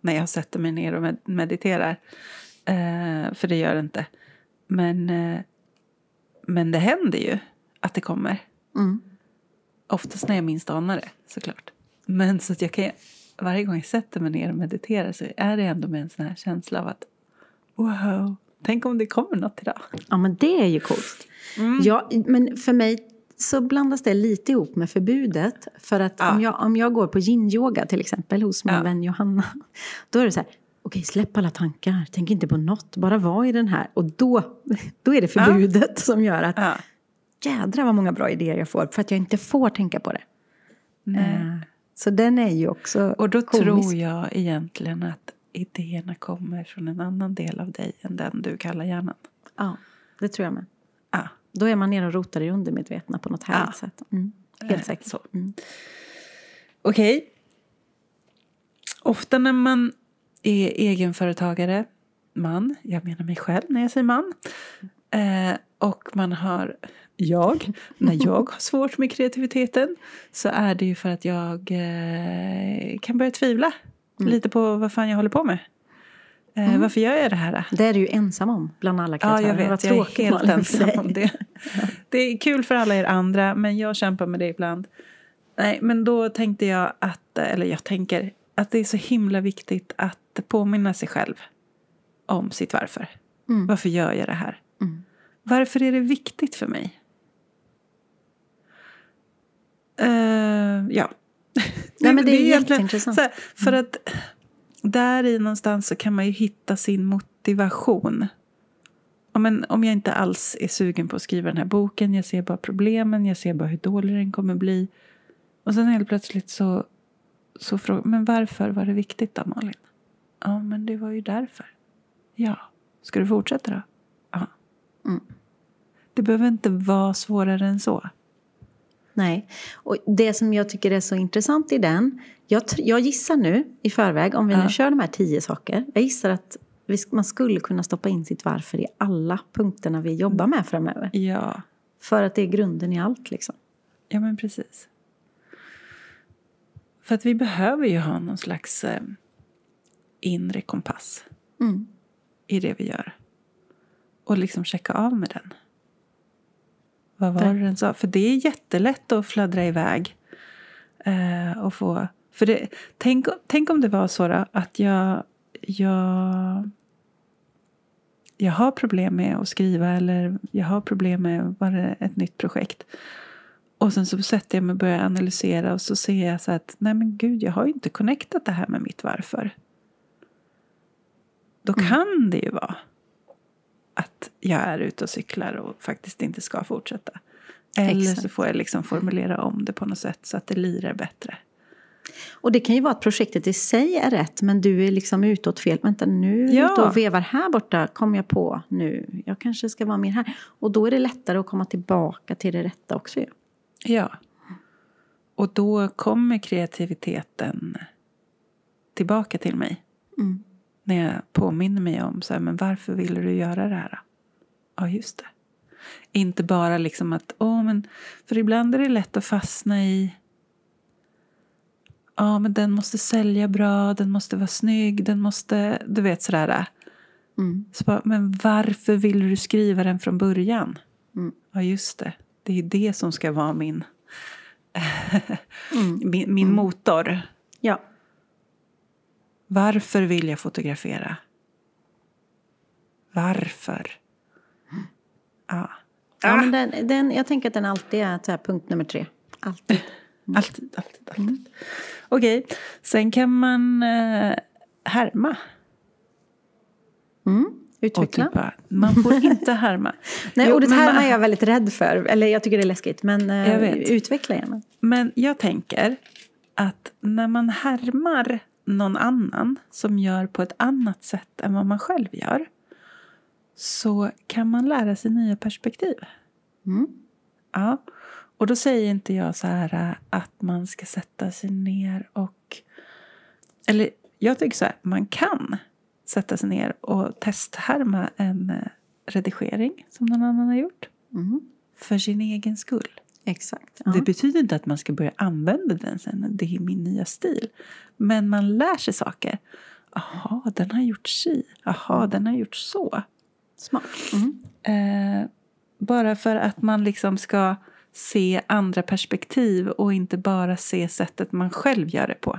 när jag sätter mig ner och med- mediterar. Eh, för det gör det inte. Men, eh, men det händer ju att det kommer. Mm. Oftast när jag minst anar det, såklart. Men så att jag kan, varje gång jag sätter mig ner och mediterar så är det ändå med en sån här känsla av att wow, tänk om det kommer något idag. Ja, men det är ju coolt. Mm. Ja, men för mig så blandas det lite ihop med förbudet. För att Ja. om, jag, om jag går på yin-yoga till exempel hos min Ja. vän Johanna. Då är det så här, okej släpp alla tankar, tänk inte på något, bara var i den här. Och då, då är det förbudet som gör att Ja. jädra vad många bra idéer jag får för att jag inte får tänka på det. Nej. Eh, Så den är ju också Och då komisk. tror jag egentligen att idéerna kommer från en annan del av dig än den du kallar hjärnan. Ja. det tror jag med. Ja. Då är man nere och rotar i undermedvetna på något härligt Ja. sätt. Mm. Eh, Helt säkert. så. Mm. Okej. Ofta när man är egenföretagare, man, jag menar mig själv när jag säger man, eh, och man har, jag, när jag har svårt med kreativiteten så är det ju för att jag eh, kan börja tvivla Mm. lite på vad fan jag håller på med. Eh, Mm. Varför gör jag det här? Det är du ju ensam om bland alla Ja, kreatörer. jag Vad vet. Jag är helt ensam om det. Det är kul för alla er andra, men jag kämpar med det ibland. Nej, men då tänkte jag att, eller jag tänker, att det är så himla viktigt att påminna sig själv om sitt varför. Mm. Varför gör jag det här? Mm. Varför är det viktigt för mig? Eh, ja. Nej, men det är egentligen jätteintressant. så här, för att där i någonstans så kan man ju hitta sin motivation. Om jag inte alls är sugen på att skriva den här boken, jag ser bara problemen, jag ser bara hur dålig den kommer bli. Och sen helt plötsligt så, så frågar men varför var det viktigt då Malin? Ja, men det var ju därför. Ja, ska du fortsätta då? Ja. Mm. Det behöver inte vara svårare än så. Nej. Och det som jag tycker är så intressant i den, jag, jag gissar nu i förväg, om vi Ja. nu kör de här tio saker, jag gissar att vi, man skulle kunna stoppa in sitt varför i alla punkterna vi jobbar med framöver. Ja, För att det är grunden i allt liksom. ja men precis. För att vi behöver ju ha någon slags eh, inre kompass Mm. i det vi gör. Och liksom checka av med den. Vad var det den sa? För det är jättelätt att fladdra iväg. Eh, och få, för det, tänk, tänk om det var så då, att jag, jag, jag har problem med att skriva eller jag har problem med bara ett nytt projekt. Och sen så sätter jag mig och börjar analysera och så ser jag så att nej men gud, jag har ju inte connectat det här med mitt varför. Då kan det ju vara att jag är ute och cyklar och faktiskt inte ska fortsätta. Eller så Exakt. får jag liksom formulera om det på något sätt så att det lirar bättre. Och det kan ju vara att projektet i sig är rätt men du är liksom ute åt fel. Vänta nu Ja. ute och vevar här borta kom jag på nu. Jag kanske ska vara mer här. Och då är det lättare att komma tillbaka till det rätta också ju. Ja. Och då kommer kreativiteten tillbaka till mig. Mm. När jag påminner mig om så här, men varför ville du göra det här? Ja, just det. Inte bara liksom att, åh men, för ibland är det lätt att fastna i Ja, men den måste sälja bra, den måste vara snygg, den måste, du vet sådär. Mm. Så bara, men varför ville du skriva den från början? Mm. Ja, just det. Det är det som ska vara min, Mm. min, min motor. Ja. Varför vill jag fotografera? Varför? Ja. Ja, men den, den, jag tänker att den alltid är här, punkt nummer tre. Alltid. Alltid, alltid, alltid. Okej, sen kan man eh, härma. Mm. Utveckla. typ bara, man får inte härma. Nej, ordet men härma man- är jag väldigt rädd för. Eller jag tycker det är läskigt. Men eh, utveckla gärna. Men jag tänker att när man härmar någon annan som gör på ett annat sätt än vad man själv gör så kan man lära sig nya perspektiv. Mm. Ja. Och då säger inte jag så här äh, att man ska sätta sig ner och... Eller jag tycker så här, man kan sätta sig ner och testhärma en eh, redigering som någon annan har gjort. Mm. För sin egen skull. Exakt. Ja. Det betyder inte att man ska börja använda den sen. Det är min nya stil. Men man lär sig saker. Jaha, den har gjort si. Jaha, den har gjort så. Smart. Mm. Eh, bara för att man liksom ska se andra perspektiv och inte bara se sättet man själv gör det på.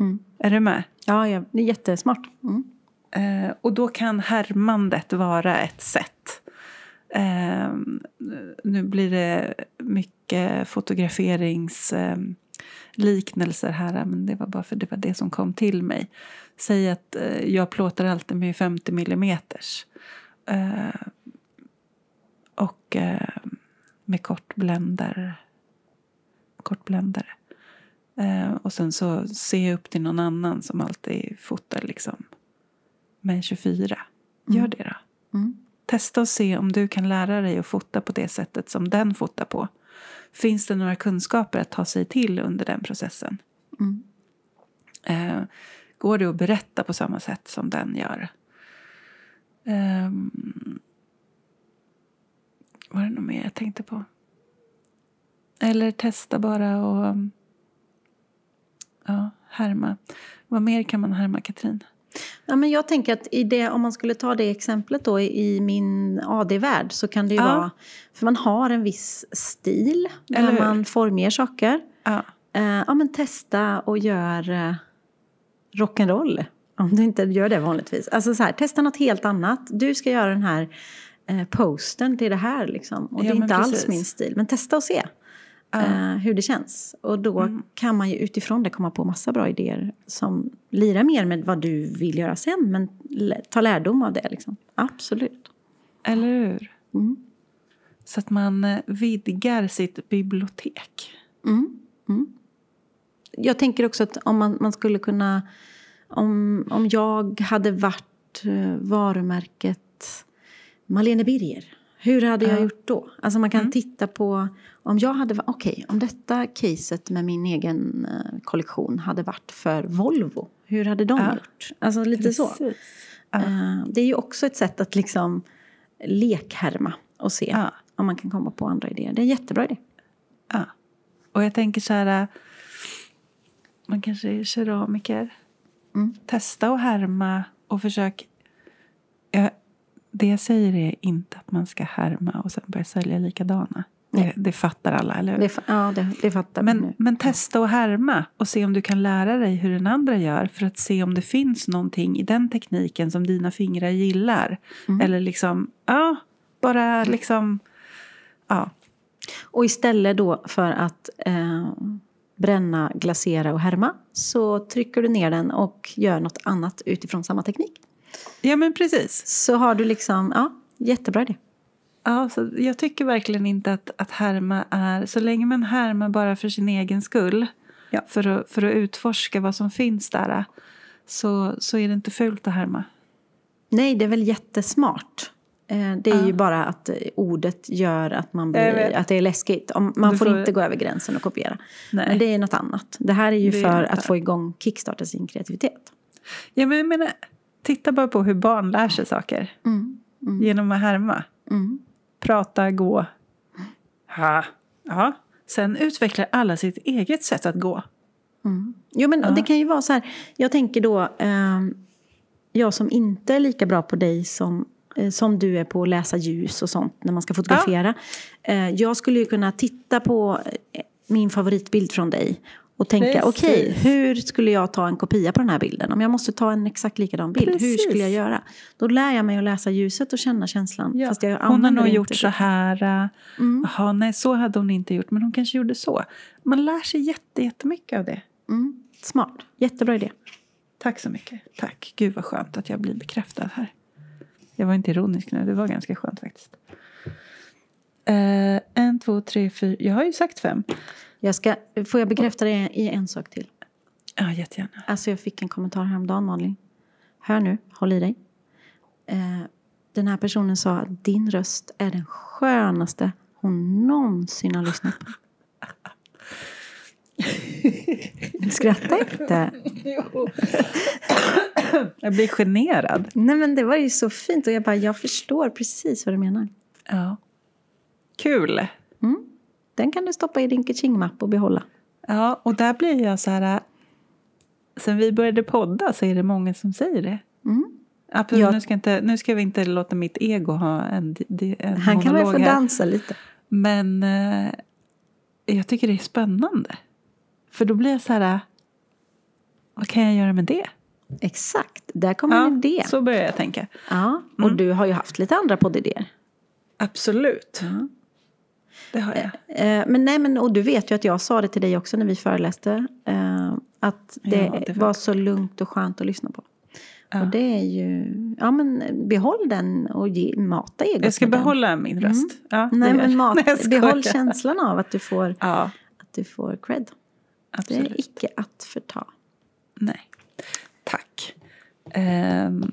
Mm. Är du med? Ja, ja, det är jättesmart. Mm. Eh, och då kan härmandet vara ett sätt. Eh, nu blir det mycket fotograferingsliknelser eh, här, men det var bara för det var det som kom till mig. Säg att eh, jag plåtar alltid med 50 millimeters. Eh, och eh, med kortbländare. kortbländare. Eh, och sen så ser jag upp till någon annan som alltid fotar liksom med 24. Gör Mm. det då. Mm. Testa och se om du kan lära dig att fota på det sättet som den fotar på. Finns det några kunskaper att ta sig till under den processen? Mm. Eh, går det att berätta på samma sätt som den gör? Um, var det något mer jag tänkte på? Eller testa bara och ja, härma. Vad mer kan man härma, Katrin? Ja, men jag tänker att det, om man skulle ta det exemplet då i min AD-värld så kan det ju Ja. vara... För man har en viss stil Eller när man formger saker. Ja, Eh, ja, men testa och gör eh, rock'n'roll. Om du inte gör det vanligtvis. Alltså så här, testa något helt annat. Du ska göra den här eh, posten till det här liksom. Och Ja, det är inte alls precis. min stil. Men testa och se Ja. eh, hur det känns. Och då Mm. kan man ju utifrån det komma på massa bra idéer som lirar mer med vad du vill göra sen. Men ta lärdom av det liksom. Absolut. eller hur? Mm. Så att man eh, vidgar sitt bibliotek. Mm. Mm. Jag tänker också att om man, man skulle kunna... Om, om jag hade varit eh, varumärket Malene Birger, hur hade jag Ja. gjort då? Alltså man kan Mm. titta på... Om jag hade. Okej, om detta caset med min egen eh, kollektion hade varit för Volvo, hur hade de Ja. gjort? Alltså lite så. Precis. Ja. Eh, Det är ju också ett sätt att liksom lekhärma och se Ja. om man kan komma på andra idéer. Det är en jättebra idé. Ja. Och jag tänker så här... äh, Man kanske är keramiker. Mm. Testa och härma och försök... Jag, det jag säger är inte att man ska härma och sen börja sälja likadana. Det, det fattar alla, eller hur? Det, ja, det, det fattar Men, nu. men testa och härma och se om du kan lära dig hur den andra gör för att se om det finns någonting i den tekniken som dina fingrar gillar. Mm. Eller liksom, ja, bara liksom, ja. Och istället då för att eh, bränna, glasera och härma så trycker du ner den och gör något annat utifrån samma teknik. Ja, men precis. Så har du liksom, ja, jättebra idé. Ja, så jag tycker verkligen inte att, att härma är... Så länge man härmar bara för sin egen skull Ja. för, att, för att utforska vad som finns där så, så är det inte fult att härma. Nej, det är väl jättesmart. Eh, det är Ja. ju bara att eh, ordet gör att, man blir, att det är läskigt. Man får, får- inte gå över gränsen och kopiera. Nej. Men det är något annat. Det här är ju Det är för något att få igång, kickstarta sin kreativitet. Ja, men jag menar, titta bara på hur barn lär sig saker Mm. Mm. genom att härma. Mm. Prata, gå. Ha. Ja. Sen utvecklar alla sitt eget sätt att gå. Mm. Jo, men Ja. det kan ju vara så här. Jag tänker då, ehm, jag som inte är lika bra på dig som, eh, som du är på att läsa ljus och sånt när man ska fotografera. Eh, jag skulle ju kunna titta på eh, min favoritbild från dig och tänka, okej, hur skulle jag ta en kopia på den här bilden? Om jag måste ta en exakt likadan bild, hur Precis. skulle jag göra? Då lär jag mig att läsa ljuset och känna känslan. Fast jag hon har nog det gjort inte. så här. äh, Mm. Jaha, nej, så hade hon inte gjort. Men hon kanske gjorde så. Man lär sig jätte, jättemycket av det. Mm. Smart, jättebra idé. Tack så mycket. Tack. Gud vad skönt att jag blir bekräftad här. Jag var inte ironisk nu. Det var ganska skönt faktiskt. Eh, en, två, tre, fyra. Jag har ju sagt fem. Jag ska, får jag bekräfta det i en sak till? Ja, jättegärna. Alltså jag fick en kommentar häromdagen Malin. Hör nu, håll i dig. Eh, den här personen sa att din röst är den skönaste hon någonsin har lyssnat på. Skratta inte. Jag blir generad. Nej men det var ju så fint och jag bara, jag förstår precis vad du menar. Ja. Kul. Mm. Den kan du stoppa i din kaching-mapp och behålla. Ja, och där blir jag så här... äh, Sen vi började podda så är det många som säger det. Mm. Absolut, Jag- nu, ska inte, nu ska vi inte låta mitt ego ha en, en Han kan väl få här. dansa lite. Men eh, jag tycker det är spännande. För då blir jag så här... äh, Vad kan jag göra med det? Exakt, där kommer en idé. så börjar jag tänka. Ja, och Mm. du har ju haft lite andra poddidéer. Absolut. Ja. Det har jag. Eh, men nej, men och du vet ju att jag sa det till dig också när vi föreläste. Eh, att det, Ja, det var så lugnt och skönt att lyssna på. Ja. Och det är ju, ja men behåll den och ge, mata egot Jag ska med den. behålla min röst. Ja, det Nej men mat, Nej, behåll känslan av att du får, Ja, att du får cred. Det absolut. är icke att förta. Nej. Tack. Ehm,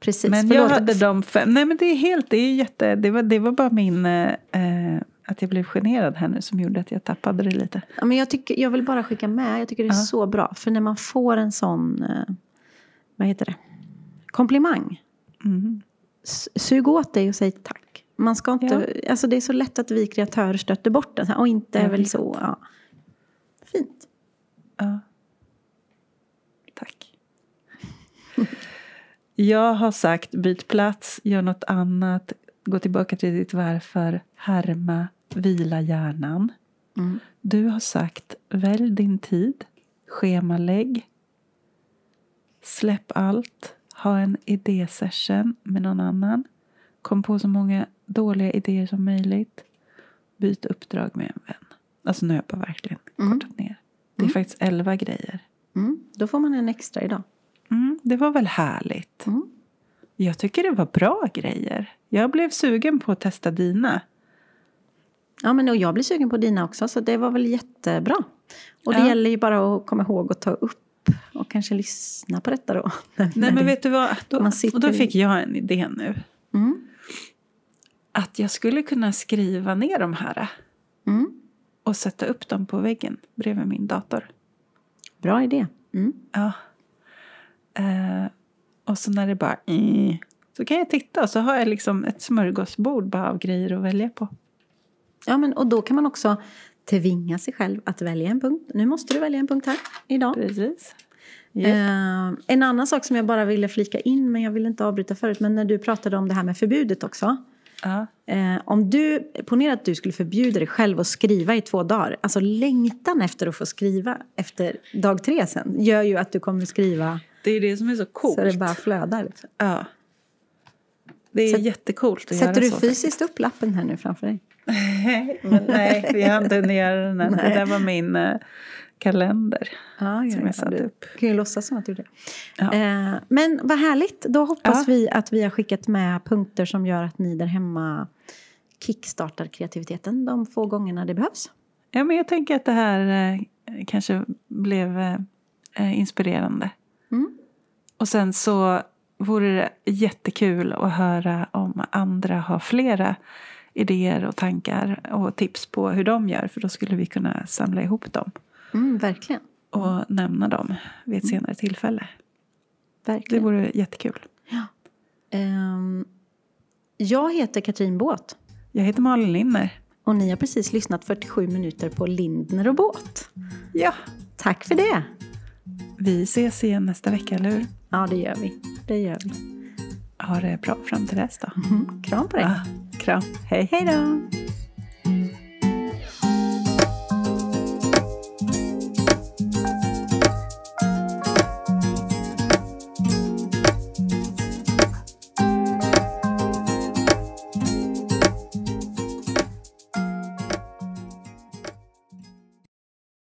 Precis. Men Förlåt. jag hade de fem. Nej men det är helt, det är jätte, det var, det var bara min, eh, eh, att jag blev generad här nu som gjorde att jag tappade det lite. Ja, men jag, tycker, jag vill bara skicka med, jag tycker det är Ja. så bra. För när man får en sån, eh, vad heter det, komplimang. Mm. Sug åt dig och säg tack. Man ska inte, alltså det är så lätt att vi kreatörer stöter bort den. Och inte är väl så. Ja. Fint. Ja. Tack. Jag har sagt byt plats, gör något annat, gå tillbaka till ditt varför, härma, vila hjärnan. Mm. Du har sagt välj din tid, schemalägg, släpp allt, ha en idésession med någon annan, kom på så många dåliga idéer som möjligt, byt uppdrag med en vän. Alltså nu har jag bara verkligen Mm. kortat ner. Det är faktiskt elva grejer. Mm. Då får man en extra idag. Mm, det var väl härligt. Mm. Jag tycker det var bra grejer. Jag blev sugen på att testa dina. Ja, men och jag blir sugen på dina också, så det var väl jättebra. Och det Ja. gäller ju bara att komma ihåg att ta upp och kanske lyssna på detta då. Nej men vet du vad? Då, och då fick jag en idé nu. Mm. Att jag skulle kunna skriva ner de här Mm. och sätta upp dem på väggen bredvid min dator. Bra idé. Mm. Ja. Eh, och så när det bara mm, så kan jag titta och så har jag liksom ett smörgåsbord bara av grejer att välja på. Ja, men, och då kan man också tvinga sig själv att välja en punkt. Nu måste du välja en punkt här idag. Precis. Eh, en annan sak som jag bara ville flika in, men jag ville inte avbryta förut, men när du pratade om det här med förbudet också. Ja. Eh, om du, ponera att du skulle förbjuda dig själv att skriva i två dagar. Alltså längtan efter att få skriva efter dag tre sen gör ju att du kommer skriva Det är det som är så coolt. så det bara flödar. Liksom. Ja. Det är Sätt- jättecoolt att Sätter göra du så. fysiskt upp lappen här nu framför dig? Nej, men nej, vi hann inte göra den än. Det där var min eh, kalender Ja, som jag satte du upp. kan ju låtsas som att du gjorde det. Ja. Eh, men vad härligt. Då hoppas Ja. vi att vi har skickat med punkter som gör att ni där hemma kickstartar kreativiteten de få gångerna det behövs. Ja, men jag tänker att det här eh, kanske blev eh, eh, inspirerande. Mm. Och sen så vore det jättekul att höra om andra har flera idéer och tankar och tips på hur de gör. För då skulle vi kunna samla ihop dem Mm, verkligen. och nämna dem vid ett senare tillfälle. Det verkligen. vore jättekul. Ehm, jag heter Katrin Båt Jag heter Malin Linner. och ni har precis lyssnat 47 minuter på Lindner och Båt. Ja, Tack för det! vi ses igen nästa vecka, eller hur? Ja, det gör vi. Det gör vi. Ha det bra fram till dess då. Mhm. Kram på dig. Ja, kram. Hej, hej då!